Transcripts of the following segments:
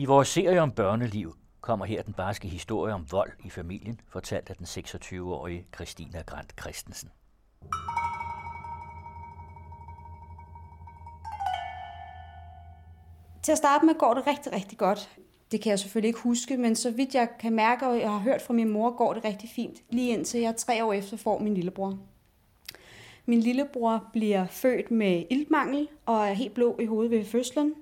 I vores serie om børneliv kommer her den barske historie om vold i familien, fortalt af den 26-årige Christina Grant Christensen. Til at starte med går det rigtig, rigtig godt. Det kan jeg selvfølgelig ikke huske, men så vidt jeg kan mærke, og jeg har hørt fra min mor, går det rigtig fint. Lige indtil jeg tre år efter får min lillebror. Min lillebror bliver født med iltmangel og er helt blå i hovedet ved fødslen.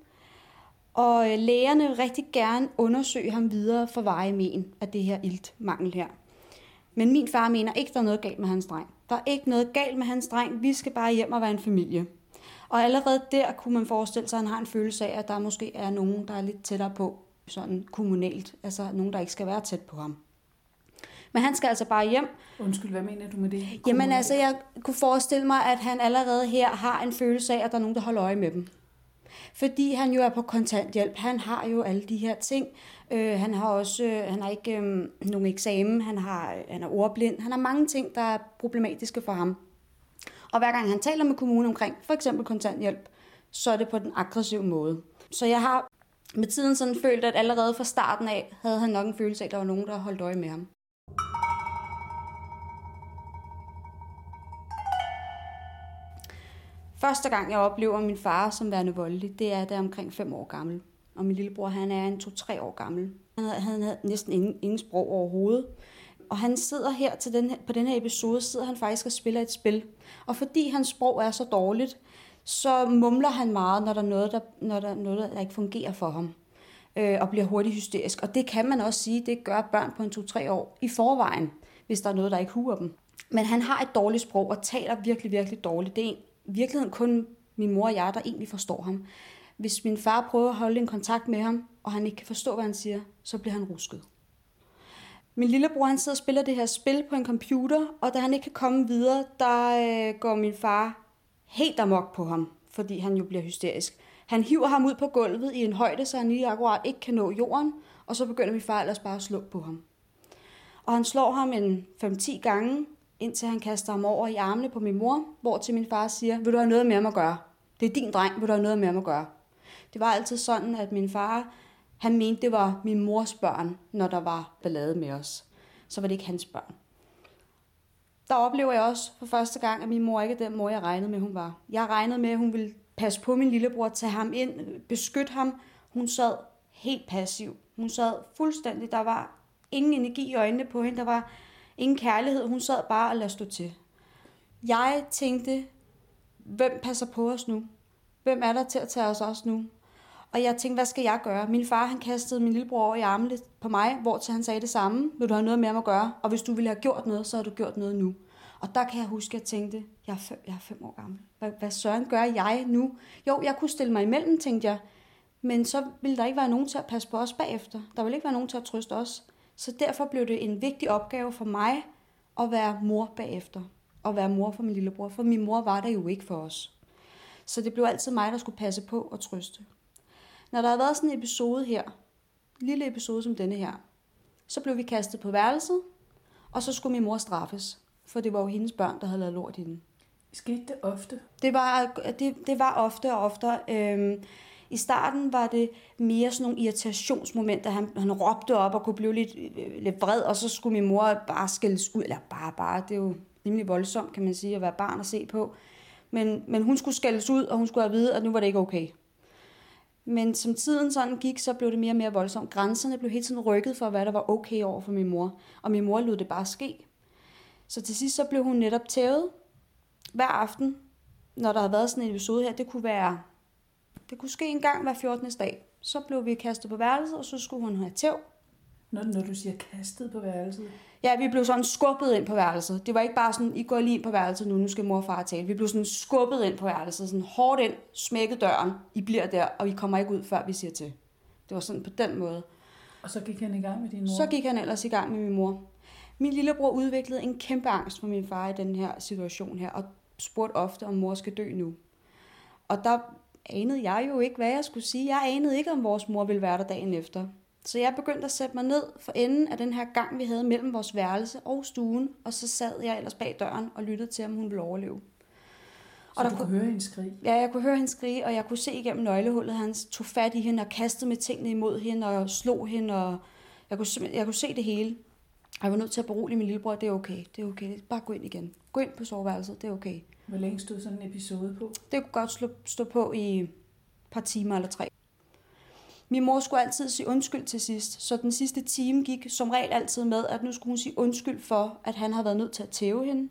Og øh, lægerne vil rigtig gerne undersøge ham videre for veje men af det her iltmangel her. Men min far mener ikke, der er noget galt med hans dreng. Der er ikke noget galt med hans dreng. Vi skal bare hjem og være en familie. Og allerede der kunne man forestille sig, at han har en følelse af, at der måske er nogen, der er lidt tættere på, sådan kommunalt. Altså nogen, der ikke skal være tæt på ham. Men han skal altså bare hjem. Undskyld, hvad mener du med det? Jamen altså, jeg kunne forestille mig, at han allerede her har en følelse af, at der er nogen, der holder øje med dem. Fordi han jo er på kontanthjælp. Han har jo alle de her ting. Øh, han har også, øh, han har ikke øh, nogen eksamen, han, har, øh, han er ordblind. Han har mange ting, der er problematiske for ham. Og hver gang han taler med kommunen omkring for eksempel kontanthjælp, så er det på den aggressive måde. Så jeg har med tiden sådan følt, at allerede fra starten af havde han nok en følelse af, at der var nogen, der holdt øje med ham. Første gang, jeg oplever min far som værende voldelig, det er, da jeg er omkring 5 år gammel. Og min lillebror, han er en 2-3 år gammel. Han havde, han havde næsten ingen, ingen sprog overhovedet. Og han sidder her til den her, på den her episode, sidder han faktisk og spiller et spil. Og fordi hans sprog er så dårligt, så mumler han meget, når der er noget, der, når der, er noget, der ikke fungerer for ham. Øh, og bliver hurtigt hysterisk. Og det kan man også sige, det gør børn på en 2-3 år i forvejen, hvis der er noget, der ikke huer dem. Men han har et dårligt sprog og taler virkelig, virkelig dårligt. Det er i virkeligheden kun min mor og jeg, der egentlig forstår ham. Hvis min far prøver at holde en kontakt med ham, og han ikke kan forstå, hvad han siger, så bliver han rusket. Min lillebror han sidder og spiller det her spil på en computer, og da han ikke kan komme videre, der øh, går min far helt amok på ham, fordi han jo bliver hysterisk. Han hiver ham ud på gulvet i en højde, så han lige akkurat ikke kan nå jorden, og så begynder min far ellers bare at slå på ham. Og han slår ham en 5-10 gange, indtil han kaster ham over i armene på min mor, hvor til min far siger, vil du have noget med ham at gøre? Det er din dreng, vil du have noget med ham at gøre? Det var altid sådan, at min far, han mente, det var min mors børn, når der var ballade med os. Så var det ikke hans børn. Der oplever jeg også for første gang, at min mor ikke er den mor, jeg regnede med, hun var. Jeg regnede med, at hun ville passe på min lillebror, tage ham ind, beskytte ham. Hun sad helt passiv. Hun sad fuldstændig, der var ingen energi i øjnene på hende, der var ingen kærlighed. Hun sad bare og lade stå til. Jeg tænkte, hvem passer på os nu? Hvem er der til at tage os også nu? Og jeg tænkte, hvad skal jeg gøre? Min far, han kastede min lillebror over i armene på mig, hvor til han sagde det samme. Vil du have noget med at gøre? Og hvis du ville have gjort noget, så har du gjort noget nu. Og der kan jeg huske, at jeg tænkte, jeg er fem, jeg er fem år gammel. Hvad, hvad søren gør jeg nu? Jo, jeg kunne stille mig imellem, tænkte jeg. Men så ville der ikke være nogen til at passe på os bagefter. Der ville ikke være nogen til at trøste os. Så derfor blev det en vigtig opgave for mig at være mor bagefter. Og være mor for min lillebror. For min mor var der jo ikke for os. Så det blev altid mig, der skulle passe på og trøste. Når der har været sådan en episode her, en lille episode som denne her, så blev vi kastet på værelset, og så skulle min mor straffes, for det var jo hendes børn, der havde lavet lort i den. Skete det ofte? Det var, det, det var ofte og ofte. Øhm, i starten var det mere sådan nogle irritationsmomenter. Han, han råbte op og kunne blive lidt, øh, lidt vred, og så skulle min mor bare skældes ud. Eller bare, bare, det er jo rimelig voldsomt, kan man sige, at være barn og se på. Men, men hun skulle skældes ud, og hun skulle have vide, at nu var det ikke okay. Men som tiden sådan gik, så blev det mere og mere voldsomt. Grænserne blev helt sådan rykket for, hvad der var okay over for min mor. Og min mor lod det bare ske. Så til sidst så blev hun netop tævet hver aften, når der havde været sådan en episode her. Det kunne være, det kunne ske en gang hver 14. dag. Så blev vi kastet på værelset, og så skulle hun have tæv. Når, når du siger kastet på værelset? Ja, vi blev sådan skubbet ind på værelset. Det var ikke bare sådan, I går lige ind på værelset nu, nu skal mor og far tale. Vi blev sådan skubbet ind på værelset, sådan hårdt ind, smækket døren. I bliver der, og vi kommer ikke ud, før vi siger til. Det var sådan på den måde. Og så gik han i gang med din mor? Så gik han ellers i gang med min mor. Min lillebror udviklede en kæmpe angst for min far i den her situation her, og spurgte ofte, om mor skal dø nu. Og der anede jeg jo ikke, hvad jeg skulle sige. Jeg anede ikke, om vores mor ville være der dagen efter. Så jeg begyndte at sætte mig ned for enden af den her gang, vi havde mellem vores værelse og stuen, og så sad jeg ellers bag døren og lyttede til, om hun ville overleve. Så der du kunne- kunne høre hende skrige? Ja, jeg kunne høre hende skrige, og jeg kunne se igennem nøglehullet, han tog fat i hende og kastede med tingene imod hende og slog hende, og jeg kunne, jeg kunne se det hele. Og Jeg var nødt til at berolige min lillebror, det er okay, det er okay, bare gå ind igen. Gå ind på soveværelset, det er okay. Hvor længe stod sådan en episode på? Det kunne godt slå, stå på i et par timer eller tre. Min mor skulle altid sige undskyld til sidst, så den sidste time gik som regel altid med, at nu skulle hun sige undskyld for, at han har været nødt til at tæve hende.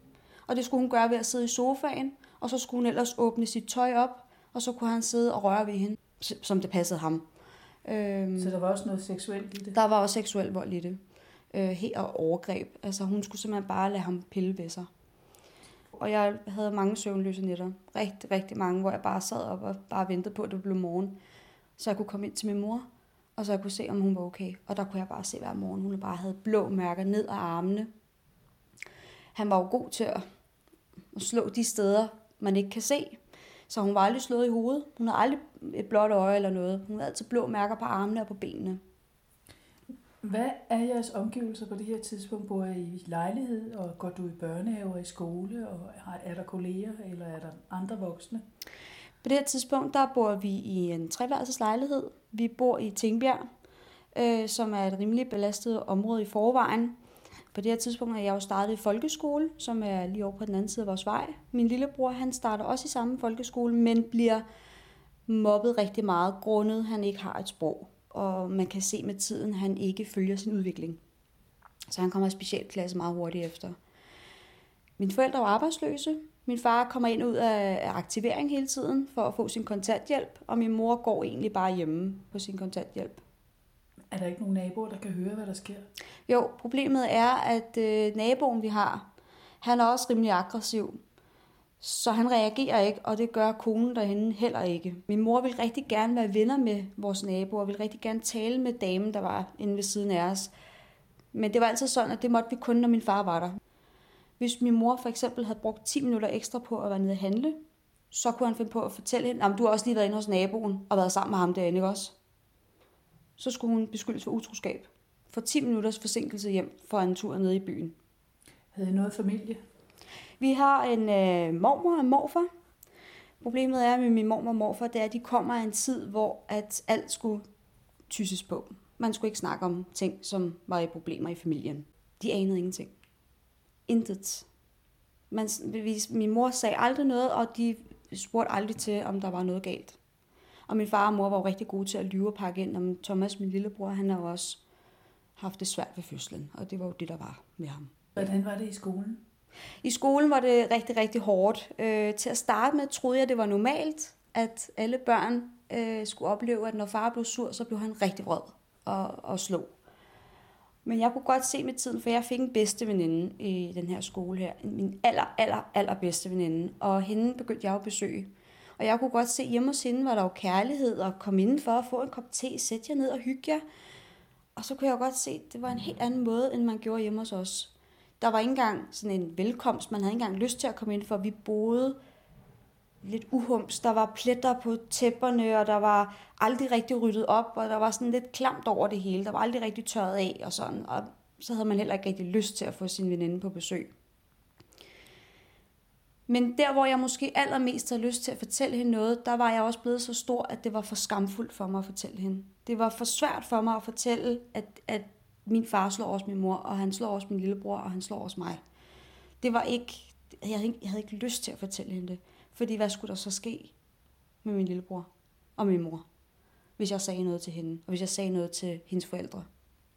Og det skulle hun gøre ved at sidde i sofaen, og så skulle hun ellers åbne sit tøj op, og så kunne han sidde og røre ved hende, som det passede ham. Øhm, Så der var også noget seksuelt i det? der var også seksuel vold i det. Øh, og overgreb. Altså hun skulle simpelthen bare lade ham pille ved sig. Og jeg havde mange søvnløse nætter. Rigtig, rigtig mange, hvor jeg bare sad op og bare ventede på, at det blev morgen. Så jeg kunne komme ind til min mor, og så jeg kunne se, om hun var okay. Og der kunne jeg bare se hver morgen, hun bare havde blå mærker ned ad armene. Han var jo god til at at slå de steder, man ikke kan se. Så hun var aldrig slået i hovedet. Hun havde aldrig et blåt øje eller noget. Hun havde altid blå mærker på armene og på benene. Hvad er jeres omgivelser på det her tidspunkt? Bor I i lejlighed, og går du i børnehave og i skole, og har- er der kolleger, eller er der andre voksne? På det her tidspunkt, der bor vi i en treværelses lejlighed. Vi bor i Tingbjerg, øh, som er et rimelig belastet område i forvejen. På det her tidspunkt er jeg jo startet i folkeskole, som er lige over på den anden side af vores vej. Min lillebror, han starter også i samme folkeskole, men bliver mobbet rigtig meget, grundet han ikke har et sprog. Og man kan se med tiden, at han ikke følger sin udvikling. Så han kommer i specialklasse meget hurtigt efter. Mine forældre var arbejdsløse. Min far kommer ind og ud af aktivering hele tiden for at få sin kontanthjælp, og min mor går egentlig bare hjemme på sin kontanthjælp. Er der ikke nogen naboer, der kan høre, hvad der sker? Jo, problemet er, at øh, naboen, vi har, han er også rimelig aggressiv. Så han reagerer ikke, og det gør konen derhen heller ikke. Min mor vil rigtig gerne være venner med vores naboer, og ville rigtig gerne tale med damen, der var inde ved siden af os. Men det var altid sådan, at det måtte vi kun, når min far var der. Hvis min mor for eksempel havde brugt 10 minutter ekstra på at være nede og handle, så kunne han finde på at fortælle hende, at du har også lige været inde hos naboen og været sammen med ham derinde, ikke også? Så skulle hun beskyldes for utroskab. For 10 minutters forsinkelse hjem for en tur nede i byen. Havde I noget familie? Vi har en øh, mormor og en morfar. Problemet er med min mormor og morfar, det er, at de kommer af en tid, hvor at alt skulle tyses på. Man skulle ikke snakke om ting, som var i problemer i familien. De anede ingenting. Intet. Man, min mor sagde aldrig noget, og de spurgte aldrig til, om der var noget galt. Og min far og mor var jo rigtig gode til at lyve og pakke ind. Om Thomas, min lillebror, han har også haft det svært ved fødslen, og det var jo det, der var med ham. Hvordan var det i skolen? I skolen var det rigtig, rigtig hårdt. Øh, til at starte med troede jeg, det var normalt, at alle børn øh, skulle opleve, at når far blev sur, så blev han rigtig vred og, og slog. Men jeg kunne godt se med tiden, for jeg fik en bedste veninde i den her skole her. Min aller, aller, aller bedste veninde. Og hende begyndte jeg at besøge. Og jeg kunne godt se, at hjemme hos hende var der jo kærlighed, og komme indenfor og få en kop te, sætte jer ned og hygge jer. Og så kunne jeg godt se, at det var en helt anden måde, end man gjorde hjemme hos os. Der var ikke engang sådan en velkomst. Man havde ikke engang lyst til at komme ind, for vi boede lidt uhums. Der var pletter på tæpperne, og der var aldrig rigtig ryddet op, og der var sådan lidt klamt over det hele. Der var aldrig rigtig tørret af og sådan. Og så havde man heller ikke rigtig lyst til at få sin veninde på besøg. Men der, hvor jeg måske allermest havde lyst til at fortælle hende noget, der var jeg også blevet så stor, at det var for skamfuldt for mig at fortælle hende. Det var for svært for mig at fortælle, at, at min far slår også min mor, og han slår også min lillebror, og han slår også mig. Det var ikke, jeg havde ikke, jeg havde ikke lyst til at fortælle hende det. Fordi hvad skulle der så ske med min lillebror og min mor, hvis jeg sagde noget til hende, og hvis jeg sagde noget til hendes forældre?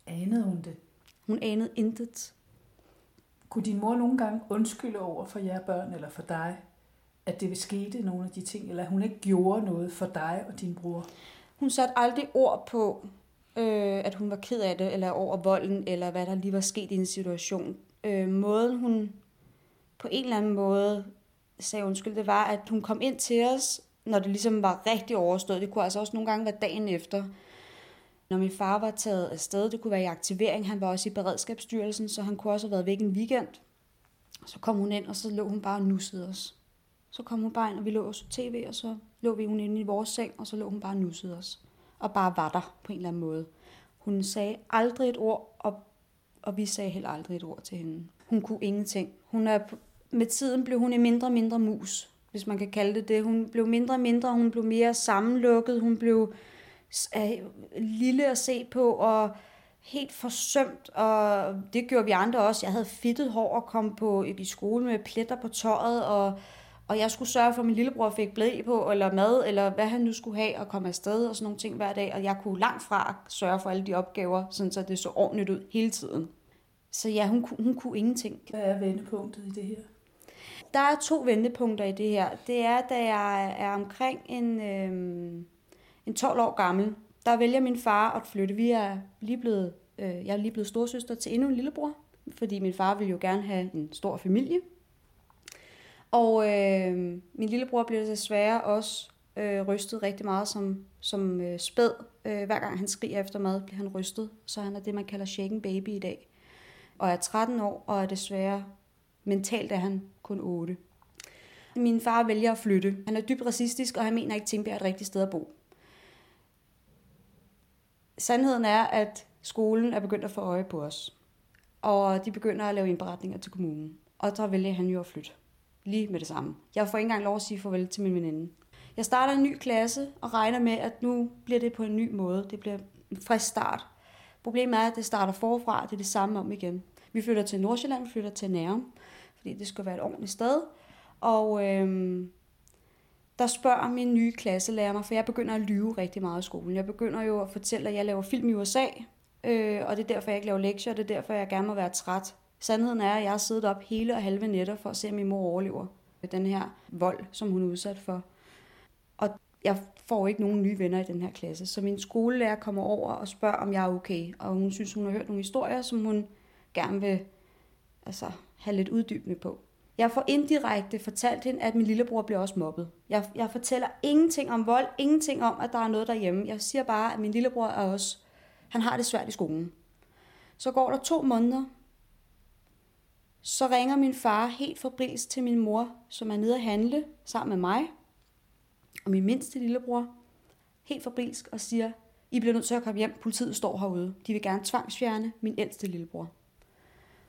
Anede hun det? Hun anede intet. Kunne din mor nogle gange undskylde over for jer børn, eller for dig, at det skete nogle af de ting, eller at hun ikke gjorde noget for dig og din bror? Hun satte aldrig ord på, øh, at hun var ked af det, eller over volden, eller hvad der lige var sket i en situation. Øh, måden hun på en eller anden måde sagde undskyld, det var, at hun kom ind til os, når det ligesom var rigtig overstået. Det kunne altså også nogle gange være dagen efter. Når min far var taget afsted, det kunne være i aktivering, han var også i beredskabsstyrelsen, så han kunne også have været væk en weekend. Så kom hun ind, og så lå hun bare og nussede os. Så kom hun bare ind, og vi lå og så tv, og så lå vi hun inde i vores seng, og så lå hun bare og nussede os. Og bare var der på en eller anden måde. Hun sagde aldrig et ord, og, og vi sagde heller aldrig et ord til hende. Hun kunne ingenting. Hun er, med tiden blev hun en mindre og mindre mus. hvis man kan kalde det det. Hun blev mindre og mindre, hun blev mere sammenlukket, hun blev øh, lille at se på, og helt forsømt, og det gjorde vi andre også. Jeg havde fittet hår og kom på i skole med pletter på tøjet, og, og jeg skulle sørge for, at min lillebror fik blæ på, eller mad, eller hvad han nu skulle have, og komme afsted og sådan nogle ting hver dag. Og jeg kunne langt fra sørge for alle de opgaver, sådan så det så ordentligt ud hele tiden. Så ja, hun, hun kunne ingenting. Hvad er vendepunktet i det her? Der er to vendepunkter i det her. Det er, da jeg er omkring en, øh, en 12 år gammel, der vælger min far at flytte. Vi er lige blevet, øh, jeg er lige blevet storsøster til endnu en lillebror, fordi min far ville jo gerne have en stor familie. Og øh, min lillebror bliver desværre også øh, rystet rigtig meget som, som øh, spæd. Øh, hver gang han skriger efter mad, bliver han rystet. Så han er det, man kalder shaken baby i dag. Og er 13 år, og er desværre mentalt er han kun 8. Min far vælger at flytte. Han er dybt racistisk, og han mener ikke, at Tingbjerg er et rigtigt sted at bo. Sandheden er, at skolen er begyndt at få øje på os. Og de begynder at lave indberetninger til kommunen. Og så vælger han jo at flytte. Lige med det samme. Jeg får ikke engang lov at sige farvel til min veninde. Jeg starter en ny klasse og regner med, at nu bliver det på en ny måde. Det bliver en frisk start. Problemet er, at det starter forfra. Det er det samme om igen. Vi flytter til Nordsjælland, vi flytter til Nærum, fordi det skal være et ordentligt sted. Og øhm, der spørger min nye klasselærer mig, for jeg begynder at lyve rigtig meget i skolen. Jeg begynder jo at fortælle, at jeg laver film i USA, øh, og det er derfor, jeg ikke laver lektier, og det er derfor, jeg gerne må være træt. Sandheden er, at jeg har siddet op hele og halve nætter for at se, om min mor overlever den her vold, som hun er udsat for. Og jeg får ikke nogen nye venner i den her klasse, så min skolelærer kommer over og spørger, om jeg er okay. Og hun synes, hun har hørt nogle historier, som hun gerne vil altså, have lidt uddybende på. Jeg får indirekte fortalt hende, at min lillebror bliver også mobbet. Jeg, jeg fortæller ingenting om vold, ingenting om, at der er noget derhjemme. Jeg siger bare, at min lillebror er også, han har det svært i skolen. Så går der to måneder, så ringer min far helt forbrilsk til min mor, som er nede at handle sammen med mig og min mindste lillebror, helt forbrilsk og siger, I bliver nødt til at komme hjem, politiet står herude. De vil gerne tvangsfjerne min ældste lillebror.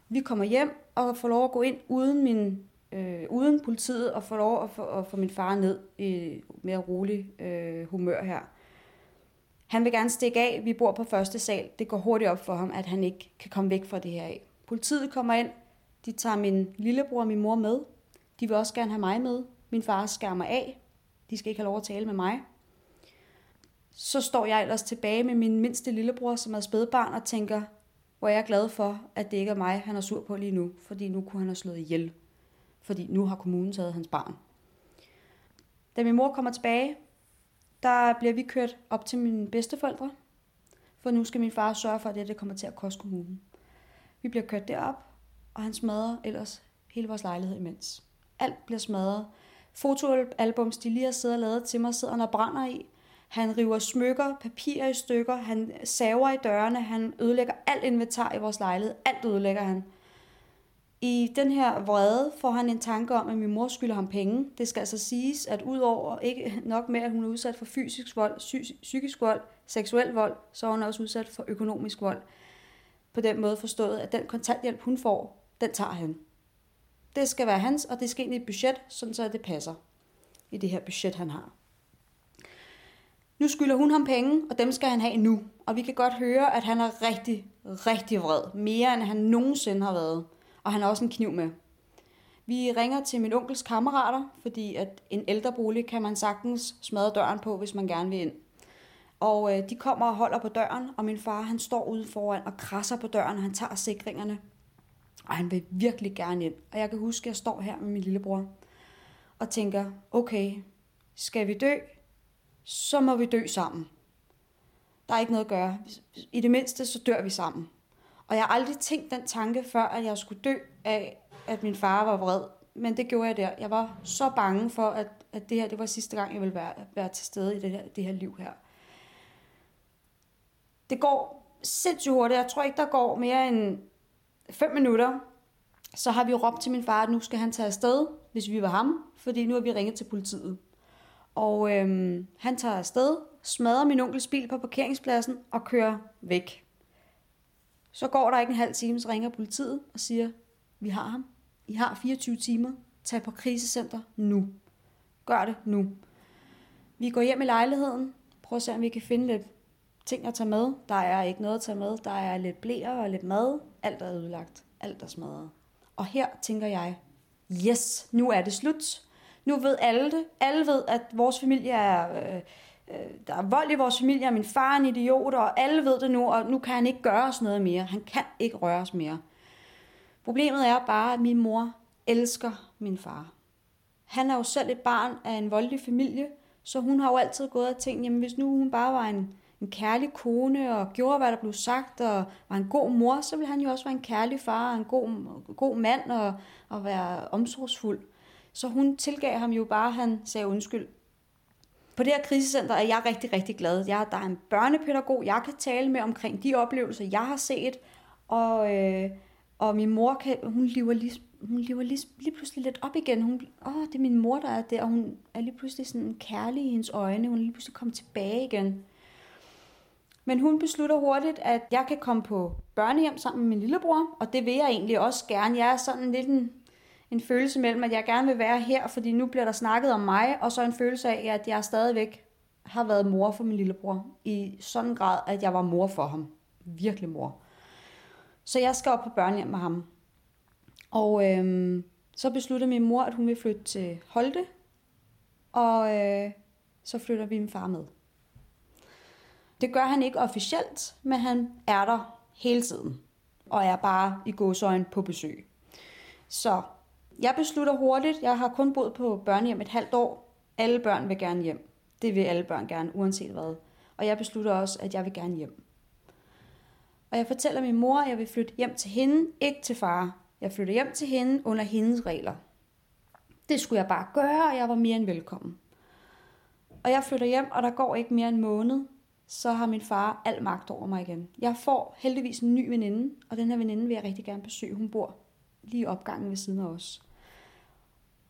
Vi kommer hjem og får lov at gå ind uden, min, øh, uden politiet og får lov at få, at få min far ned i mere rolig øh, humør her. Han vil gerne stikke af. Vi bor på første sal. Det går hurtigt op for ham, at han ikke kan komme væk fra det her af. Politiet kommer ind. De tager min lillebror og min mor med. De vil også gerne have mig med. Min far skærmer af. De skal ikke have lov at tale med mig. Så står jeg ellers tilbage med min mindste lillebror, som er spædbarn, og tænker, hvor jeg er glad for, at det ikke er mig, han er sur på lige nu, fordi nu kunne han have slået ihjel. Fordi nu har kommunen taget hans barn. Da min mor kommer tilbage, der bliver vi kørt op til mine bedsteforældre, for nu skal min far sørge for, at det, det kommer til at koste kommunen. Vi bliver kørt derop, og han smadrer ellers hele vores lejlighed imens. Alt bliver smadret. Fotoalbums, de lige har siddet og lavet til mig, sidder og brænder i. Han river smykker, papirer i stykker, han saver i dørene, han ødelægger alt inventar i vores lejlighed. Alt ødelægger han. I den her vrede får han en tanke om, at min mor skylder ham penge. Det skal altså siges, at udover ikke nok med, at hun er udsat for fysisk vold, psykisk vold, seksuel vold, så er hun også udsat for økonomisk vold. På den måde forstået, at den kontanthjælp, hun får, den tager han. Det skal være hans, og det skal ind i et budget, sådan så det passer i det her budget, han har. Nu skylder hun ham penge, og dem skal han have nu. Og vi kan godt høre, at han er rigtig, rigtig vred. Mere end han nogensinde har været. Og han har også en kniv med. Vi ringer til min onkels kammerater, fordi at en ældrebolig kan man sagtens smadre døren på, hvis man gerne vil ind. Og øh, de kommer og holder på døren, og min far han står ude foran og krasser på døren, og han tager sikringerne. Og han vil virkelig gerne ind. Og jeg kan huske, at jeg står her med min lillebror og tænker, okay, skal vi dø, så må vi dø sammen. Der er ikke noget at gøre. I det mindste, så dør vi sammen. Og jeg har aldrig tænkt den tanke før, at jeg skulle dø af, at min far var vred. Men det gjorde jeg der. Jeg var så bange for, at, at det her det var sidste gang, jeg ville være, være til stede i det her, det her liv her. Det går sindssygt hurtigt. Jeg tror ikke, der går mere end fem minutter. Så har vi råbt til min far, at nu skal han tage afsted, hvis vi var ham. Fordi nu har vi ringet til politiet. Og øhm, han tager afsted, smadrer min onkels bil på parkeringspladsen og kører væk. Så går der ikke en halv time, så ringer politiet og siger, vi har ham. I har 24 timer. Tag på krisecenter nu. Gør det nu. Vi går hjem i lejligheden. prøver at se, om vi kan finde lidt ting at tage med. Der er ikke noget at tage med. Der er lidt blære og lidt mad. Alt er ødelagt. Alt er smadret. Og her tænker jeg, yes, nu er det slut. Nu ved alle det. Alle ved, at vores familie er... Øh, øh, der er vold i vores familie, og min far er en idiot, og alle ved det nu, og nu kan han ikke gøre os noget mere. Han kan ikke røre os mere. Problemet er bare, at min mor elsker min far. Han er jo selv et barn af en voldelig familie, så hun har jo altid gået og tænkt, jamen hvis nu hun bare var en, en kærlig kone og gjorde, hvad der blev sagt, og var en god mor, så ville han jo også være en kærlig far, og en god, god mand og, og være omsorgsfuld. Så hun tilgav ham jo bare, at han sagde undskyld. På det her krisecenter er jeg rigtig, rigtig glad. Jeg, der er en børnepædagog, jeg kan tale med omkring de oplevelser, jeg har set, og, øh, og min mor, kan, hun lever lige, hun lever lige, lige pludselig lidt op igen. Hun, åh, det er min mor, der er der, og hun er lige pludselig sådan kærlig i hendes øjne. Hun er lige pludselig kommet tilbage igen. Men hun beslutter hurtigt, at jeg kan komme på børnehjem sammen med min lillebror, og det vil jeg egentlig også gerne. Jeg er sådan lidt en, en følelse mellem, at jeg gerne vil være her, fordi nu bliver der snakket om mig, og så en følelse af, at jeg stadigvæk har været mor for min lillebror. I sådan en grad, at jeg var mor for ham. Virkelig mor. Så jeg skal op på børnehjem med ham. Og øhm, så beslutter min mor, at hun vil flytte til Holte, og øh, så flytter vi min far med. Det gør han ikke officielt, men han er der hele tiden, og er bare i godsøjen på besøg. Så jeg beslutter hurtigt, jeg har kun boet på børnehjem et halvt år. Alle børn vil gerne hjem. Det vil alle børn gerne, uanset hvad. Og jeg beslutter også, at jeg vil gerne hjem. Og jeg fortæller min mor, at jeg vil flytte hjem til hende, ikke til far. Jeg flytter hjem til hende under hendes regler. Det skulle jeg bare gøre, og jeg var mere end velkommen. Og jeg flytter hjem, og der går ikke mere end en måned, så har min far al magt over mig igen. Jeg får heldigvis en ny veninde, og den her veninde vil jeg rigtig gerne besøge. Hun bor lige opgangen ved siden af os.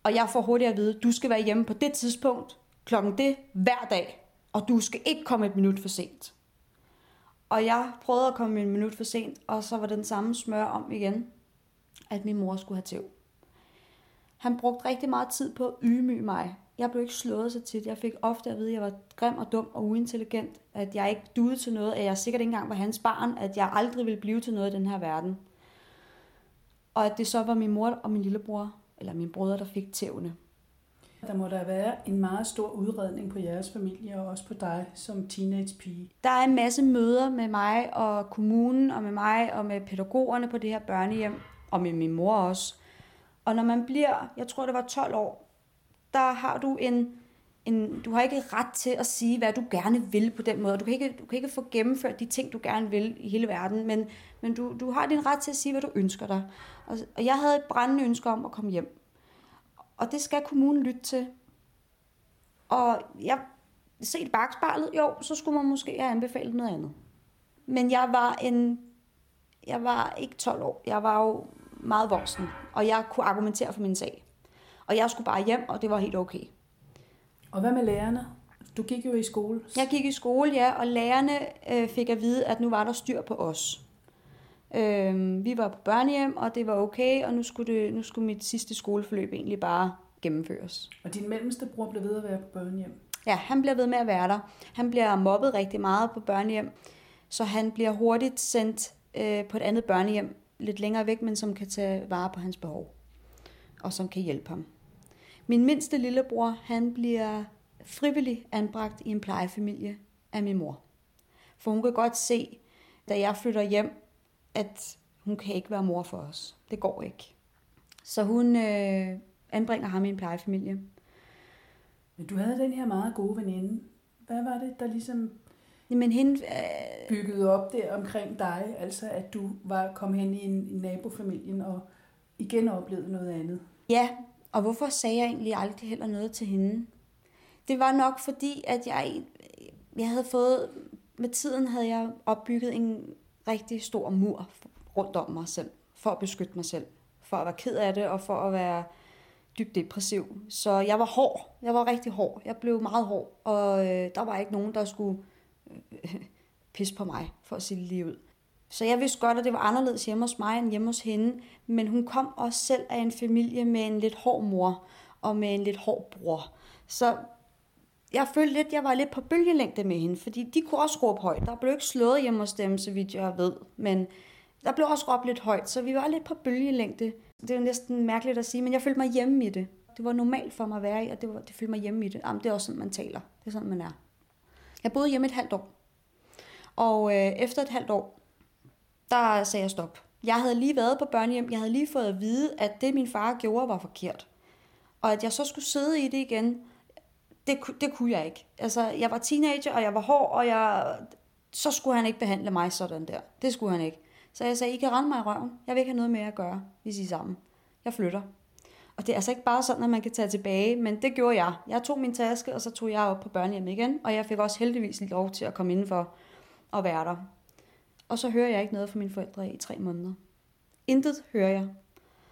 Og jeg får hurtigt at vide, du skal være hjemme på det tidspunkt, klokken det, hver dag. Og du skal ikke komme et minut for sent. Og jeg prøvede at komme en minut for sent, og så var den samme smør om igen, at min mor skulle have tæv. Han brugte rigtig meget tid på at ydmyge mig. Jeg blev ikke slået så tit. Jeg fik ofte at vide, at jeg var grim og dum og uintelligent. At jeg ikke duede til noget. At jeg sikkert ikke engang var hans barn. At jeg aldrig ville blive til noget i den her verden. Og at det så var min mor og min lillebror, eller min brødre, der fik tævne. Der må der være en meget stor udredning på jeres familie, og også på dig som teenage-pige. Der er en masse møder med mig og kommunen, og med mig og med pædagogerne på det her børnehjem, og med min mor også. Og når man bliver, jeg tror det var 12 år, der har du en, en, du har ikke ret til at sige, hvad du gerne vil på den måde. Du kan ikke, du kan ikke få gennemført de ting, du gerne vil i hele verden, men, men du, du har din ret til at sige, hvad du ønsker dig. Og, og jeg havde et brændende ønske om at komme hjem. Og det skal kommunen lytte til. Og jeg set bagspejlet, jo, så skulle man måske have anbefalet noget andet. Men jeg var en, jeg var ikke 12 år. Jeg var jo meget voksen, og jeg kunne argumentere for min sag. Og jeg skulle bare hjem, og det var helt okay. Og hvad med lærerne? Du gik jo i skole. Jeg gik i skole, ja, og lærerne øh, fik at vide, at nu var der styr på os. Øh, vi var på børnehjem, og det var okay, og nu skulle, det, nu skulle mit sidste skoleforløb egentlig bare gennemføres. Og din mellemste bror blev ved at være på børnehjem? Ja, han bliver ved med at være der. Han bliver mobbet rigtig meget på børnehjem, så han bliver hurtigt sendt øh, på et andet børnehjem, lidt længere væk, men som kan tage vare på hans behov, og som kan hjælpe ham. Min mindste lillebror, han bliver frivillig anbragt i en plejefamilie af min mor. For hun kan godt se, da jeg flytter hjem, at hun kan ikke være mor for os. Det går ikke. Så hun øh, anbringer ham i en plejefamilie. Men du havde den her meget gode veninde. Hvad var det, der ligesom Jamen hende... Øh... byggede op der omkring dig? Altså at du var kom hen i, en, i nabofamilien og igen oplevede noget andet? Ja, og hvorfor sagde jeg egentlig aldrig heller noget til hende? Det var nok fordi, at jeg, jeg havde fået... Med tiden havde jeg opbygget en rigtig stor mur rundt om mig selv, for at beskytte mig selv, for at være ked af det, og for at være dybt depressiv. Så jeg var hård. Jeg var rigtig hård. Jeg blev meget hård, og øh, der var ikke nogen, der skulle øh, pisse på mig, for at sige det lige ud. Så jeg vidste godt, at det var anderledes hjemme hos mig end hjemme hos hende, men hun kom også selv af en familie med en lidt hård mor. og med en lidt hård bror. Så jeg følte lidt, jeg var lidt på bølgelængde med hende, fordi de kunne også råbe højt. Der blev ikke slået hjemme hos dem, så vidt jeg ved, men der blev også råbt lidt højt, så vi var lidt på bølgelængde. Det er jo næsten mærkeligt at sige, men jeg følte mig hjemme i det. Det var normalt for mig at være i, og det, var, det følte mig hjemme i det. Jamen, det er også sådan, man taler. Det er sådan, man er. Jeg boede hjemme et halvt år. Og øh, efter et halvt år, der sagde jeg stop. Jeg havde lige været på børnehjem. Jeg havde lige fået at vide, at det min far gjorde var forkert. Og at jeg så skulle sidde i det igen, det, det kunne jeg ikke. Altså, jeg var teenager, og jeg var hård, og jeg, så skulle han ikke behandle mig sådan der. Det skulle han ikke. Så jeg sagde, I kan rende mig i røven. Jeg vil ikke have noget mere at gøre, hvis I er sammen. Jeg flytter. Og det er altså ikke bare sådan, at man kan tage tilbage, men det gjorde jeg. Jeg tog min taske, og så tog jeg op på børnehjem igen, og jeg fik også heldigvis lov til at komme indenfor og være der. Og så hører jeg ikke noget fra mine forældre i tre måneder. Intet hører jeg.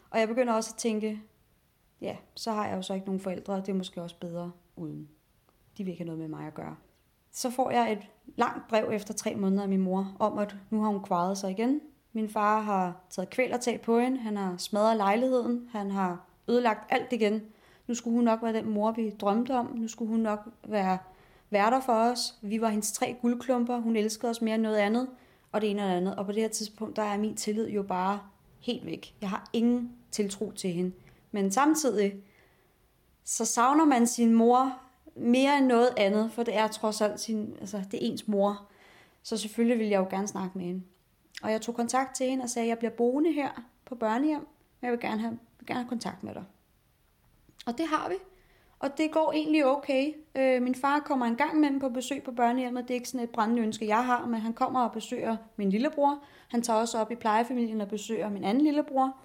Og jeg begynder også at tænke, ja, så har jeg jo så ikke nogen forældre, det er måske også bedre uden. De vil ikke have noget med mig at gøre. Så får jeg et langt brev efter tre måneder af min mor, om at nu har hun kvaret sig igen. Min far har taget kvælertag på hende, han har smadret lejligheden, han har ødelagt alt igen. Nu skulle hun nok være den mor, vi drømte om. Nu skulle hun nok være værter for os. Vi var hendes tre guldklumper. Hun elskede os mere end noget andet. Og det ene og det andet. Og på det her tidspunkt, der er min tillid jo bare helt væk. Jeg har ingen tiltro til hende. Men samtidig, så savner man sin mor mere end noget andet, for det er trods alt sin, altså, det er ens mor. Så selvfølgelig vil jeg jo gerne snakke med hende. Og jeg tog kontakt til hende og sagde, at jeg bliver boende her på børnehjem, men jeg vil gerne have, vil gerne have kontakt med dig. Og det har vi. Og det går egentlig okay. Øh, min far kommer en gang imellem på besøg på børnehjemmet. Det er ikke sådan et brændende ønske, jeg har, men han kommer og besøger min lillebror. Han tager også op i plejefamilien og besøger min anden lillebror.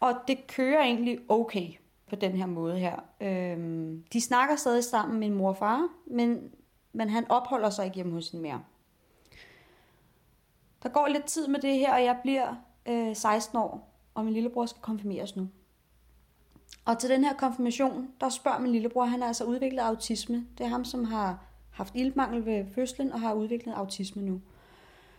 Og det kører egentlig okay på den her måde her. Øh, de snakker stadig sammen, min mor og far, men, men han opholder sig ikke hjemme hos hende mere. Der går lidt tid med det her, og jeg bliver øh, 16 år, og min lillebror skal konfirmeres nu. Og til den her konfirmation, der spørger min lillebror, han har altså udviklet autisme. Det er ham, som har haft ildmangel ved fødslen og har udviklet autisme nu.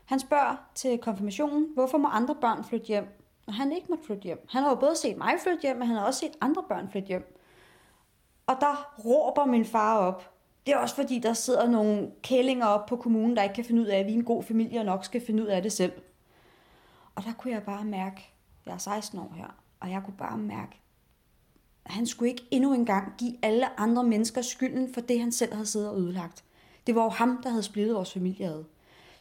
Han spørger til konfirmationen, hvorfor må andre børn flytte hjem, og han ikke måtte flytte hjem. Han har jo både set mig flytte hjem, men han har også set andre børn flytte hjem. Og der råber min far op. Det er også fordi, der sidder nogle kællinger op på kommunen, der ikke kan finde ud af, at vi er en god familie og nok skal finde ud af det selv. Og der kunne jeg bare mærke, jeg er 16 år her, og jeg kunne bare mærke, han skulle ikke endnu engang give alle andre mennesker skylden for det, han selv havde siddet og ødelagt. Det var jo ham, der havde splittet vores familie ad.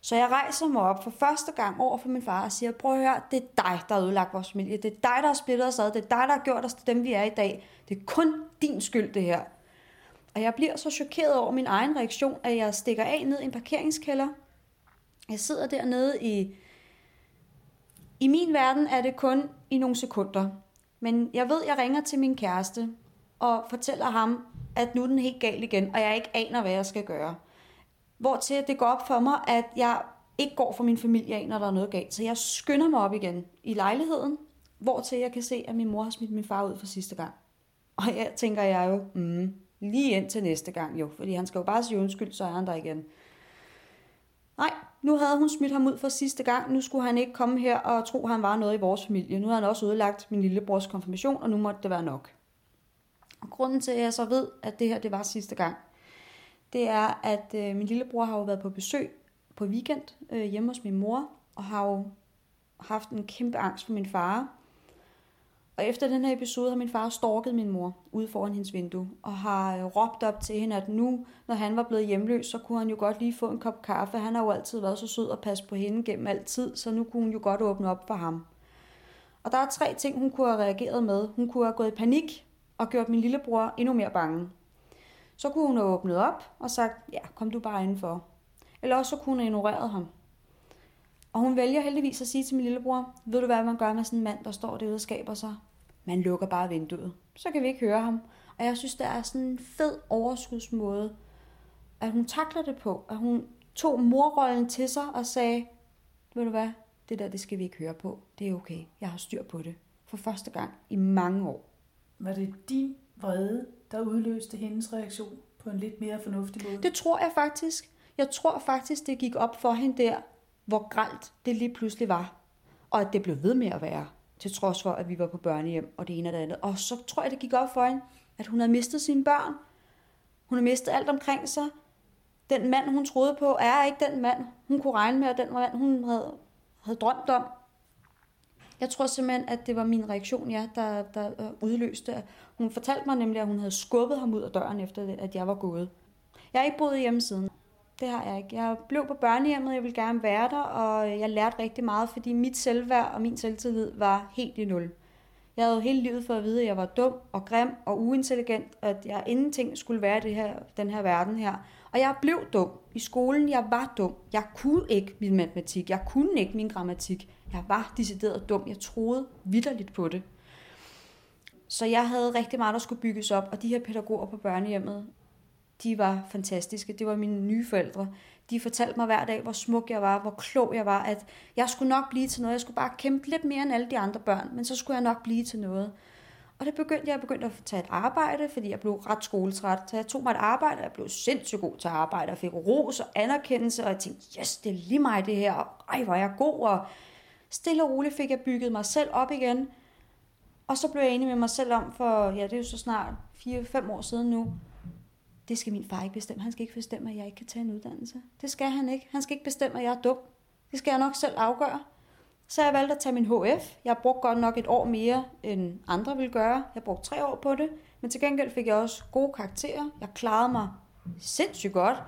Så jeg rejser mig op for første gang over for min far og siger, prøv at høre, det er dig, der har ødelagt vores familie. Det er dig, der har splittet os ad. Det er dig, der har gjort os til dem, vi er i dag. Det er kun din skyld, det her. Og jeg bliver så chokeret over min egen reaktion, at jeg stikker af ned i en parkeringskælder. Jeg sidder dernede i... I min verden er det kun i nogle sekunder. Men jeg ved, jeg ringer til min kæreste og fortæller ham, at nu er den helt galt igen, og jeg ikke aner, hvad jeg skal gøre. Hvor til det går op for mig, at jeg ikke går for min familie af, når der er noget galt. Så jeg skynder mig op igen i lejligheden, hvor til jeg kan se, at min mor har smidt min far ud for sidste gang. Og jeg tænker jeg jo, mm, lige ind til næste gang jo, fordi han skal jo bare sige undskyld, så er han der igen. Nej, nu havde hun smidt ham ud for sidste gang. Nu skulle han ikke komme her og tro, at han var noget i vores familie. Nu havde han også ødelagt min lillebrors konfirmation, og nu måtte det være nok. Og grunden til, at jeg så ved, at det her det var sidste gang, det er, at øh, min lillebror har jo været på besøg på weekend øh, hjemme hos min mor, og har jo haft en kæmpe angst for min far. Og efter den her episode har min far stalket min mor ude foran hendes vindue, og har øh, råbt op til hende, at nu, når han var blevet hjemløs, så kunne han jo godt lige få en kop kaffe. Han har jo altid været så sød og passe på hende gennem altid, så nu kunne hun jo godt åbne op for ham. Og der er tre ting, hun kunne have reageret med. Hun kunne have gået i panik og gjort min lillebror endnu mere bange. Så kunne hun have åbnet op og sagt, ja, kom du bare indenfor. Eller også så kunne hun have ignoreret ham. Og hun vælger heldigvis at sige til min lillebror, ved du hvad man gør med sådan en mand, der står derude og skaber sig? Man lukker bare vinduet. Så kan vi ikke høre ham. Og jeg synes, det er sådan en fed overskudsmåde, at hun takler det på. At hun tog morrollen til sig og sagde, ved du hvad, det der, det skal vi ikke høre på. Det er okay. Jeg har styr på det. For første gang i mange år. Var det din vrede, der udløste hendes reaktion på en lidt mere fornuftig måde? Det tror jeg faktisk. Jeg tror faktisk, det gik op for hende der, hvor gralt det lige pludselig var. Og at det blev ved med at være. til trods for, at vi var på børnehjem og det ene og det andet. Og så tror jeg, det gik op for hende, at hun havde mistet sine børn. Hun havde mistet alt omkring sig. Den mand, hun troede på, er ikke den mand, hun kunne regne med, og den mand, hun havde, havde drømt om. Jeg tror simpelthen, at det var min reaktion, ja, der, der øh, udløste. Hun fortalte mig nemlig, at hun havde skubbet ham ud af døren, efter at jeg var gået. Jeg har ikke boet hjemme siden. Det har jeg ikke. Jeg blev på børnehjemmet, jeg ville gerne være der, og jeg lærte rigtig meget, fordi mit selvværd og min selvtillid var helt i nul. Jeg havde hele livet for at vide, at jeg var dum og grim og uintelligent, og at jeg ingenting skulle være i det her, den her verden her. Og jeg blev dum. I skolen, jeg var dum. Jeg kunne ikke min matematik. Jeg kunne ikke min grammatik. Jeg var decideret dum. Jeg troede vidderligt på det. Så jeg havde rigtig meget, der skulle bygges op, og de her pædagoger på børnehjemmet, de var fantastiske. Det var mine nye forældre. De fortalte mig hver dag, hvor smuk jeg var, hvor klog jeg var, at jeg skulle nok blive til noget. Jeg skulle bare kæmpe lidt mere end alle de andre børn, men så skulle jeg nok blive til noget. Og det begyndte jeg begyndte at tage et arbejde, fordi jeg blev ret skoletræt. Så jeg tog mig et arbejde, og jeg blev sindssygt god til at arbejde, og fik ros og anerkendelse, og jeg tænkte, yes, det er lige mig det her, og ej, hvor er jeg god, og stille og roligt fik jeg bygget mig selv op igen. Og så blev jeg enig med mig selv om, for ja, det er jo så snart 4-5 år siden nu, det skal min far ikke bestemme. Han skal ikke bestemme, at jeg ikke kan tage en uddannelse. Det skal han ikke. Han skal ikke bestemme, at jeg er dum. Det skal jeg nok selv afgøre. Så jeg valgte at tage min HF. Jeg brugte godt nok et år mere, end andre ville gøre. Jeg brugte tre år på det. Men til gengæld fik jeg også gode karakterer. Jeg klarede mig sindssygt godt.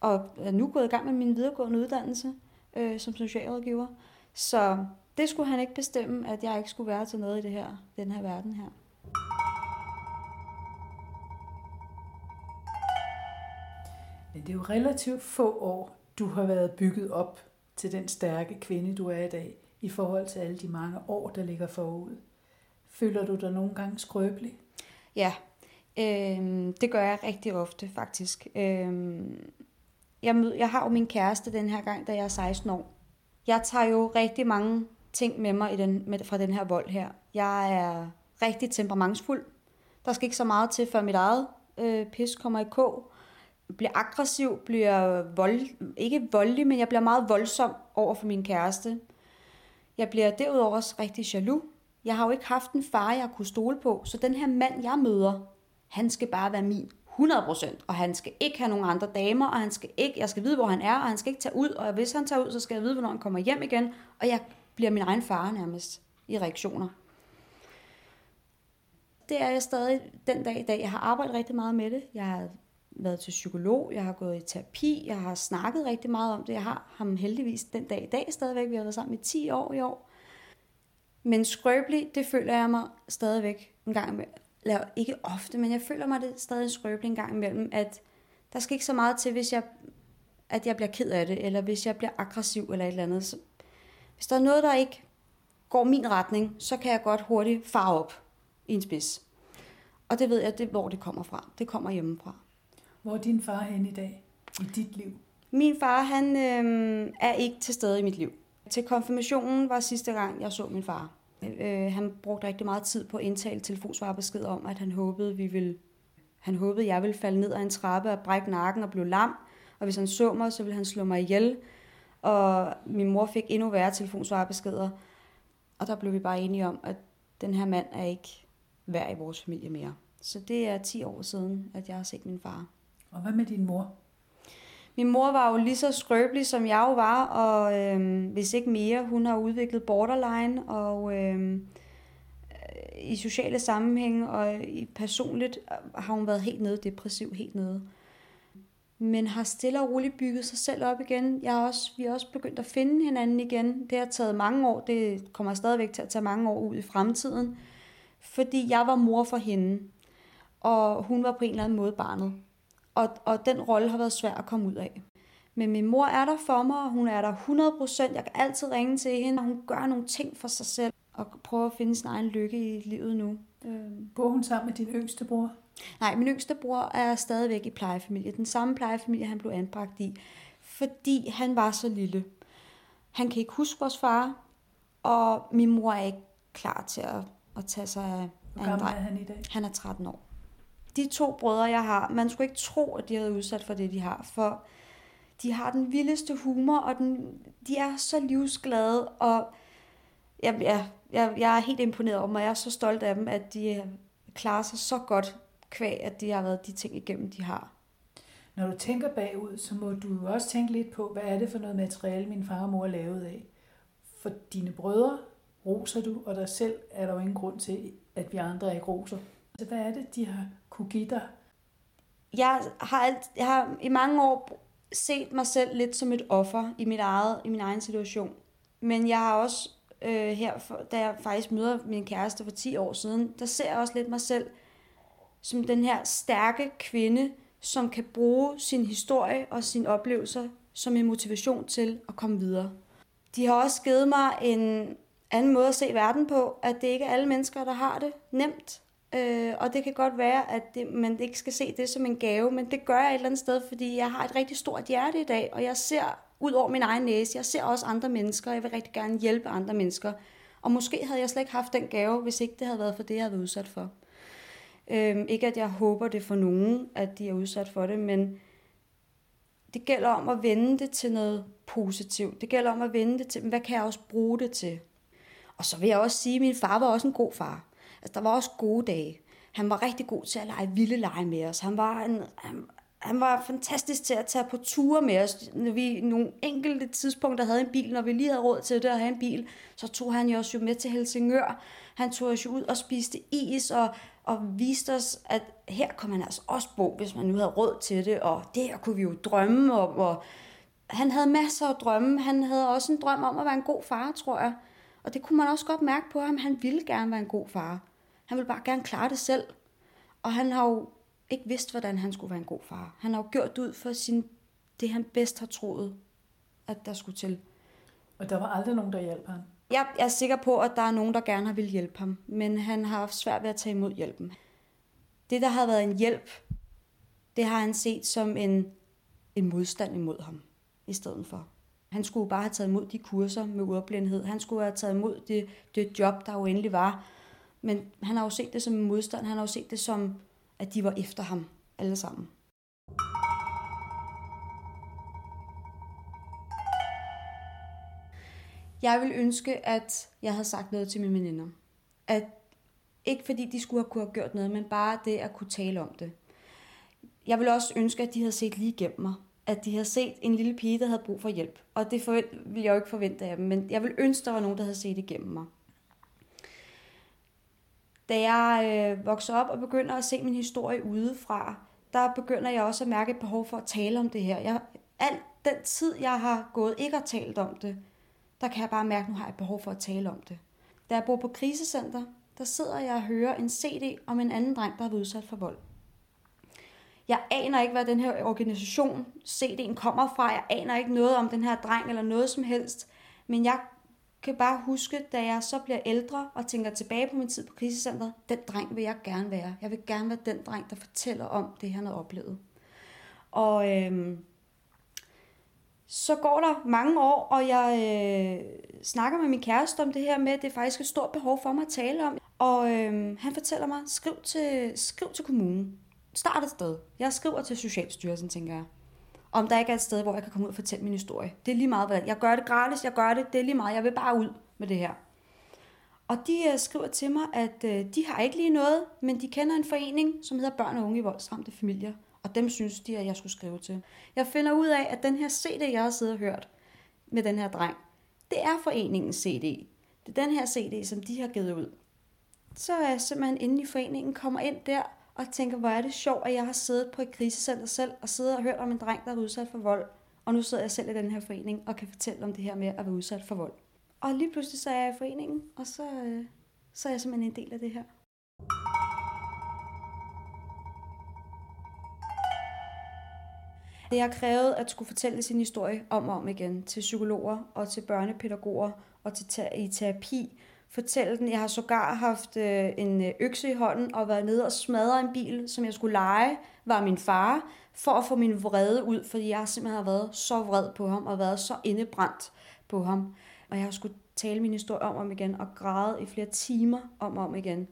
Og er nu gået i gang med min videregående uddannelse øh, som socialrådgiver. Så det skulle han ikke bestemme, at jeg ikke skulle være til noget i det her, den her verden her. Men det er jo relativt få år, du har været bygget op til den stærke kvinde, du er i dag, i forhold til alle de mange år, der ligger forud. Føler du dig nogle gange skrøbelig? Ja, øh, det gør jeg rigtig ofte faktisk. Øh, jeg, mød, jeg har jo min kæreste den her gang, da jeg er 16 år. Jeg tager jo rigtig mange ting med mig i den, med, fra den her vold her. Jeg er rigtig temperamentsfuld. Der skal ikke så meget til, før mit eget øh, pis kommer i kog bliver aggressiv, bliver vold, ikke voldelig, men jeg bliver meget voldsom over for min kæreste. Jeg bliver derudover også rigtig jaloux. Jeg har jo ikke haft en far, jeg kunne stole på, så den her mand, jeg møder, han skal bare være min 100%, og han skal ikke have nogen andre damer, og han skal ikke, jeg skal vide, hvor han er, og han skal ikke tage ud, og hvis han tager ud, så skal jeg vide, hvornår han kommer hjem igen, og jeg bliver min egen far nærmest i reaktioner. Det er jeg stadig den dag i dag. Jeg har arbejdet rigtig meget med det. Jeg har været til psykolog, jeg har gået i terapi, jeg har snakket rigtig meget om det. Jeg har ham heldigvis den dag i dag stadigvæk. Vi har været sammen i 10 år i år. Men skrøbelig, det føler jeg mig stadigvæk en gang imellem. Eller ikke ofte, men jeg føler mig det stadig skrøbelig en gang imellem, at der skal ikke så meget til, hvis jeg, at jeg bliver ked af det, eller hvis jeg bliver aggressiv eller et eller andet. Så hvis der er noget, der ikke går min retning, så kan jeg godt hurtigt farve op i en spids. Og det ved jeg, det, hvor det kommer fra. Det kommer hjemmefra. Hvor er din far hen i dag i dit liv? Min far, han øh, er ikke til stede i mit liv. Til konfirmationen var sidste gang, jeg så min far. Øh, han brugte rigtig meget tid på at indtale telefonsvarbesked om, at han håbede, vi ville, han håbede, jeg ville falde ned ad en trappe og brække nakken og blive lam. Og hvis han så mig, så ville han slå mig ihjel. Og min mor fik endnu værre telefonsvarbeskeder. Og der blev vi bare enige om, at den her mand er ikke værd i vores familie mere. Så det er 10 år siden, at jeg har set min far. Og hvad med din mor? Min mor var jo lige så skrøbelig, som jeg jo var, og øh, hvis ikke mere, hun har udviklet borderline, og øhm, øh, i sociale sammenhænge og i personligt øh, har hun været helt nede, depressiv, helt nede. Men har stille og roligt bygget sig selv op igen. Jeg er også, vi er også begyndt at finde hinanden igen. Det har taget mange år, det kommer stadigvæk til at tage mange år ud i fremtiden. Fordi jeg var mor for hende, og hun var på en eller anden måde barnet. Og, og den rolle har været svær at komme ud af. Men min mor er der for mig, og hun er der 100%. Jeg kan altid ringe til hende, og hun gør nogle ting for sig selv, og prøver at finde sin egen lykke i livet nu. Øhm. Bor hun sammen med din yngste bror? Nej, min yngste bror er stadigvæk i plejefamilie. Den samme plejefamilie, han blev anbragt i. Fordi han var så lille. Han kan ikke huske vores far, og min mor er ikke klar til at, at tage sig af Hvor gammel er han i dag? Han er 13 år de to brødre, jeg har, man skulle ikke tro, at de havde udsat for det, de har, for de har den vildeste humor, og den, de er så livsglade, og jeg, jeg, jeg, jeg er helt imponeret over dem, og jeg er så stolt af dem, at de øh, klarer sig så godt kvæg, at de har været de ting igennem, de har. Når du tænker bagud, så må du jo også tænke lidt på, hvad er det for noget materiale, min far og mor er lavet af. For dine brødre roser du, og dig selv er der jo ingen grund til, at vi andre ikke roser. Så hvad er det, de har kunne give dig? Jeg har, alt, jeg har i mange år set mig selv lidt som et offer i, mit eget, i min egen situation. Men jeg har også øh, her, for, da jeg faktisk møder min kæreste for 10 år siden, der ser jeg også lidt mig selv som den her stærke kvinde, som kan bruge sin historie og sine oplevelser som en motivation til at komme videre. De har også givet mig en anden måde at se verden på, at det ikke er alle mennesker, der har det nemt. Øh, og det kan godt være, at det, man ikke skal se det som en gave, men det gør jeg et eller andet sted, fordi jeg har et rigtig stort hjerte i dag, og jeg ser ud over min egen næse, jeg ser også andre mennesker, og jeg vil rigtig gerne hjælpe andre mennesker. Og måske havde jeg slet ikke haft den gave, hvis ikke det havde været for det, jeg havde været udsat for. Øhm, ikke at jeg håber det for nogen, at de er udsat for det, men det gælder om at vende det til noget positivt. Det gælder om at vende det til, hvad kan jeg også bruge det til? Og så vil jeg også sige, at min far var også en god far. Altså, der var også gode dage. Han var rigtig god til at lege vilde lege med os. Han var, en, han, han var fantastisk til at tage på ture med os. Når vi nogle enkelte tidspunkter havde en bil, når vi lige havde råd til det at have en bil, så tog han jo os jo med til Helsingør. Han tog os jo ud og spiste is og, og viste os, at her kunne man altså også bo, hvis man nu havde råd til det, og der kunne vi jo drømme om. Og han havde masser af drømme. Han havde også en drøm om at være en god far, tror jeg. Og det kunne man også godt mærke på ham. Han ville gerne være en god far. Han ville bare gerne klare det selv. Og han har jo ikke vidst, hvordan han skulle være en god far. Han har jo gjort ud for sin, det, han bedst har troet, at der skulle til. Og der var aldrig nogen, der hjalp ham? Jeg er sikker på, at der er nogen, der gerne har vil hjælpe ham, men han har haft svært ved at tage imod hjælpen. Det, der har været en hjælp, det har han set som en, en modstand imod ham i stedet for. Han skulle bare have taget imod de kurser med ordblindhed. Han skulle have taget imod det, det job, der jo endelig var. Men han har jo set det som en modstand. Han har jo set det som, at de var efter ham alle sammen. Jeg vil ønske, at jeg havde sagt noget til mine veninder. At ikke fordi de skulle have kunne have gjort noget, men bare det at kunne tale om det. Jeg vil også ønske, at de havde set lige igennem mig. At de havde set en lille pige, der havde brug for hjælp. Og det forvent, ville jeg jo ikke forvente af dem, men jeg vil ønske, der var nogen, der havde set igennem mig. Da jeg øh, vokser op og begynder at se min historie udefra, der begynder jeg også at mærke et behov for at tale om det her. Jeg, al den tid, jeg har gået ikke og talt om det, der kan jeg bare mærke, at nu har jeg behov for at tale om det. Da jeg bor på krisecenter, der sidder jeg og hører en CD om en anden dreng, der har været udsat for vold. Jeg aner ikke, hvad den her organisation, CD'en, kommer fra. Jeg aner ikke noget om den her dreng eller noget som helst. Men jeg kan bare huske, da jeg så bliver ældre og tænker tilbage på min tid på krisecenteret, den dreng vil jeg gerne være. Jeg vil gerne være den dreng, der fortæller om det, han har oplevet. Og øhm, så går der mange år, og jeg øh, snakker med min kæreste om det her med, at det er faktisk et stort behov for mig at tale om. Og øh, han fortæller mig, skriv til, skriv til kommunen. Start et sted. Jeg skriver til Socialstyrelsen, tænker jeg. Om der ikke er et sted, hvor jeg kan komme ud og fortælle min historie. Det er lige meget, hvad jeg gør det gratis, jeg gør det, det er lige meget. Jeg vil bare ud med det her. Og de øh, skriver til mig, at øh, de har ikke lige noget, men de kender en forening, som hedder Børn og Unge i Voldsramte Familier og dem synes de, at jeg skulle skrive til. Jeg finder ud af, at den her CD, jeg har siddet og hørt med den her dreng, det er foreningens CD. Det er den her CD, som de har givet ud. Så er jeg simpelthen inde i foreningen, kommer ind der og tænker, hvor er det sjovt, at jeg har siddet på et krisecenter selv og siddet og hørt om en dreng, der er udsat for vold. Og nu sidder jeg selv i den her forening og kan fortælle om det her med at være udsat for vold. Og lige pludselig så er jeg i foreningen, og så, øh, så er jeg simpelthen en del af det her. Det har krævet at skulle fortælle sin historie om og om igen til psykologer og til børnepædagoger og til i terapi. Fortælle den. Jeg har sågar haft øh, en øh, økse i hånden og været nede og smadre en bil, som jeg skulle lege, var min far, for at få min vrede ud, fordi jeg simpelthen har været så vred på ham og været så indebrændt på ham. Og jeg har skulle tale min historie om og om igen og græde i flere timer om og om igen.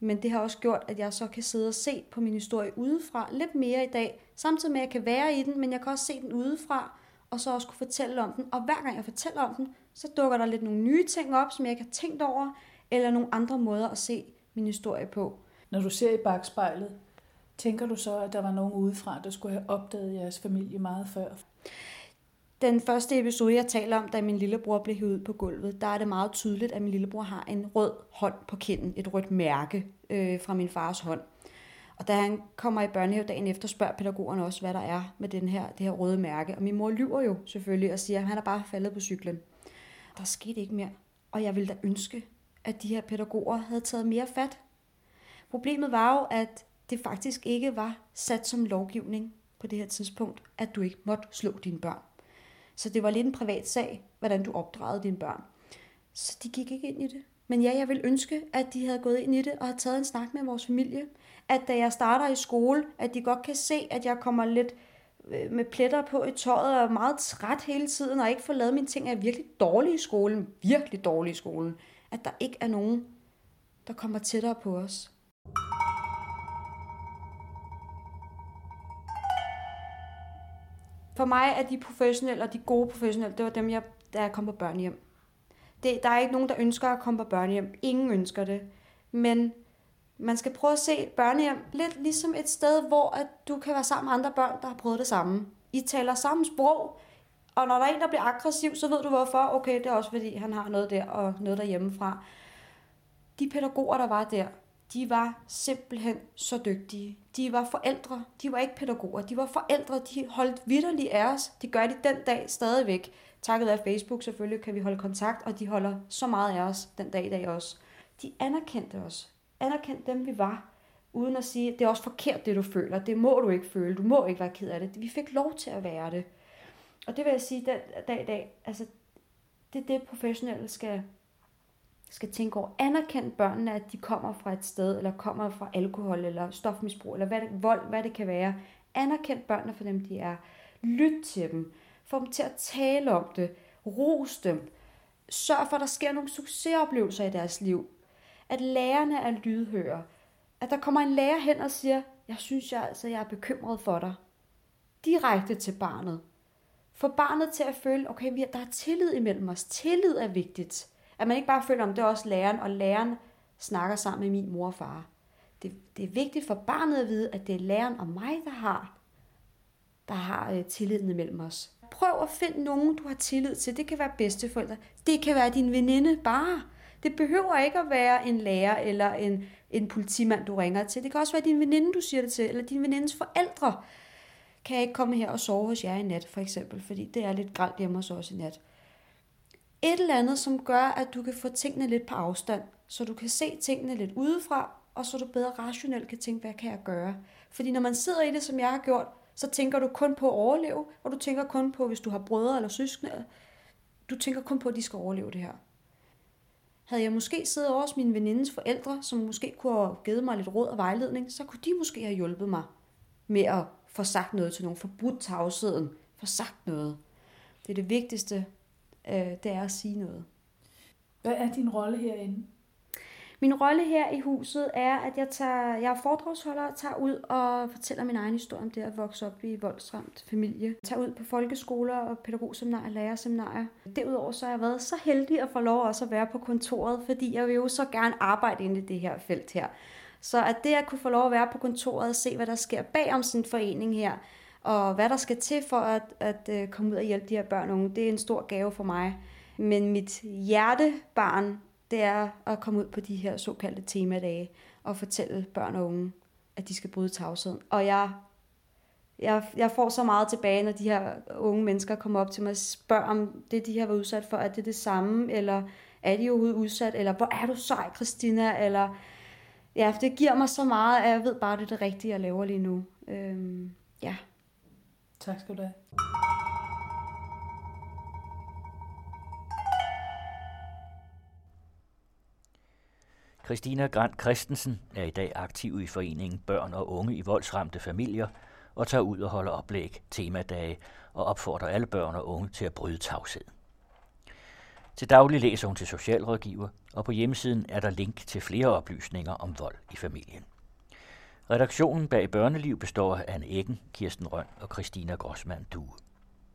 Men det har også gjort, at jeg så kan sidde og se på min historie udefra lidt mere i dag, samtidig med at jeg kan være i den, men jeg kan også se den udefra og så også kunne fortælle om den. Og hver gang jeg fortæller om den, så dukker der lidt nogle nye ting op, som jeg ikke har tænkt over, eller nogle andre måder at se min historie på. Når du ser i bagspejlet, tænker du så, at der var nogen udefra, der skulle have opdaget jeres familie meget før? Den første episode, jeg taler om, da min lillebror blev hævet på gulvet, der er det meget tydeligt, at min lillebror har en rød hånd på kinden, et rødt mærke øh, fra min fars hånd. Og da han kommer i børnehave dagen efter, spørger pædagogerne også, hvad der er med den her, det her røde mærke. Og min mor lyver jo selvfølgelig og siger, at han er bare faldet på cyklen. Der skete ikke mere. Og jeg ville da ønske, at de her pædagoger havde taget mere fat. Problemet var jo, at det faktisk ikke var sat som lovgivning på det her tidspunkt, at du ikke måtte slå dine børn. Så det var lidt en privat sag, hvordan du opdragede dine børn. Så de gik ikke ind i det. Men ja, jeg vil ønske, at de havde gået ind i det og havde taget en snak med vores familie. At da jeg starter i skole, at de godt kan se, at jeg kommer lidt øh, med pletter på i tøjet og er meget træt hele tiden og ikke får lavet mine ting, er virkelig dårlig i skolen, virkelig dårlig i skolen. At der ikke er nogen, der kommer tættere på os. For mig er de professionelle og de gode professionelle, det var dem, jeg, da jeg kom på børnehjem. Det, der er ikke nogen, der ønsker at komme på børnehjem. Ingen ønsker det. Men man skal prøve at se børnehjem lidt ligesom et sted, hvor at du kan være sammen med andre børn, der har prøvet det samme. I taler samme sprog, og når der er en, der bliver aggressiv, så ved du hvorfor. Okay, det er også fordi, han har noget der og noget derhjemmefra. De pædagoger, der var der, de var simpelthen så dygtige. De var forældre, de var ikke pædagoger, de var forældre, de holdt vidderligt af os. Det gør de den dag stadigvæk. Takket af Facebook selvfølgelig kan vi holde kontakt, og de holder så meget af os den dag i dag også. De anerkendte os. Anerkend dem, vi var. Uden at sige, det er også forkert, det du føler. Det må du ikke føle. Du må ikke være ked af det. Vi fik lov til at være det. Og det vil jeg sige, den dag i dag, altså, det er det, professionelle skal, skal tænke over. Anerkend børnene, at de kommer fra et sted, eller kommer fra alkohol, eller stofmisbrug, eller hvad det, vold, hvad det kan være. Anerkend børnene for dem, de er. Lyt til dem. Få dem til at tale om det. Ros dem. Sørg for, at der sker nogle succesoplevelser i deres liv. At lærerne er lydhøre. At der kommer en lærer hen og siger, jeg synes, jeg, altså, jeg er bekymret for dig. Direkte til barnet. For barnet til at føle, okay, der er tillid imellem os. Tillid er vigtigt. At man ikke bare føler, om det er også læreren, og læreren snakker sammen med min mor og far. Det, det er vigtigt for barnet at vide, at det er læreren og mig, der har, der har øh, tilliden imellem os. Prøv at finde nogen, du har tillid til. Det kan være bedsteforældre. Det kan være din veninde bare. Det behøver ikke at være en lærer eller en, en politimand, du ringer til. Det kan også være din veninde, du siger det til, eller din venindes forældre. Kan jeg ikke komme her og sove hos jer i nat, for eksempel, fordi det er lidt gralt hjemme hos os i nat. Et eller andet, som gør, at du kan få tingene lidt på afstand, så du kan se tingene lidt udefra, og så du bedre rationelt kan tænke, hvad kan jeg gøre? Fordi når man sidder i det, som jeg har gjort, så tænker du kun på at overleve, og du tænker kun på, hvis du har brødre eller søskende, du tænker kun på, at de skal overleve det her. Havde jeg måske siddet over hos min venindes forældre, som måske kunne have givet mig lidt råd og vejledning, så kunne de måske have hjulpet mig med at få sagt noget til nogen, forbudt tavsheden, få sagt noget. Det er det vigtigste, øh, det er at sige noget. Hvad er din rolle herinde? Min rolle her i huset er, at jeg, tager, jeg er foredragsholder og tager ud og fortæller min egen historie om det at vokse op i voldsramt familie. Jeg tager ud på folkeskoler og pædagogseminarer og lærerseminarer. Derudover så har jeg været så heldig at få lov også at være på kontoret, fordi jeg vil jo så gerne arbejde inde i det her felt her. Så at det at kunne få lov at være på kontoret og se, hvad der sker bag om sådan en forening her, og hvad der skal til for at, at øh, komme ud og hjælpe de her børn og unge, det er en stor gave for mig. Men mit hjertebarn, det er at komme ud på de her såkaldte temadage og fortælle børn og unge, at de skal bryde tavsheden. Og jeg, jeg, jeg får så meget tilbage, når de her unge mennesker kommer op til mig og spørger, om det, de har været udsat for, er det det samme, eller er de overhovedet udsat, eller hvor er du sej, Christina, eller ja, det giver mig så meget, at jeg ved bare, det er det rigtige, jeg laver lige nu. Øhm, ja. Tak skal du have. Christina Grant Christensen er i dag aktiv i foreningen Børn og Unge i voldsramte familier og tager ud og holder oplæg, temadage og opfordrer alle børn og unge til at bryde tavshed. Til daglig læser hun til socialrådgiver, og på hjemmesiden er der link til flere oplysninger om vold i familien. Redaktionen bag Børneliv består af Anne Eggen, Kirsten Røn og Christina Grossmann Due.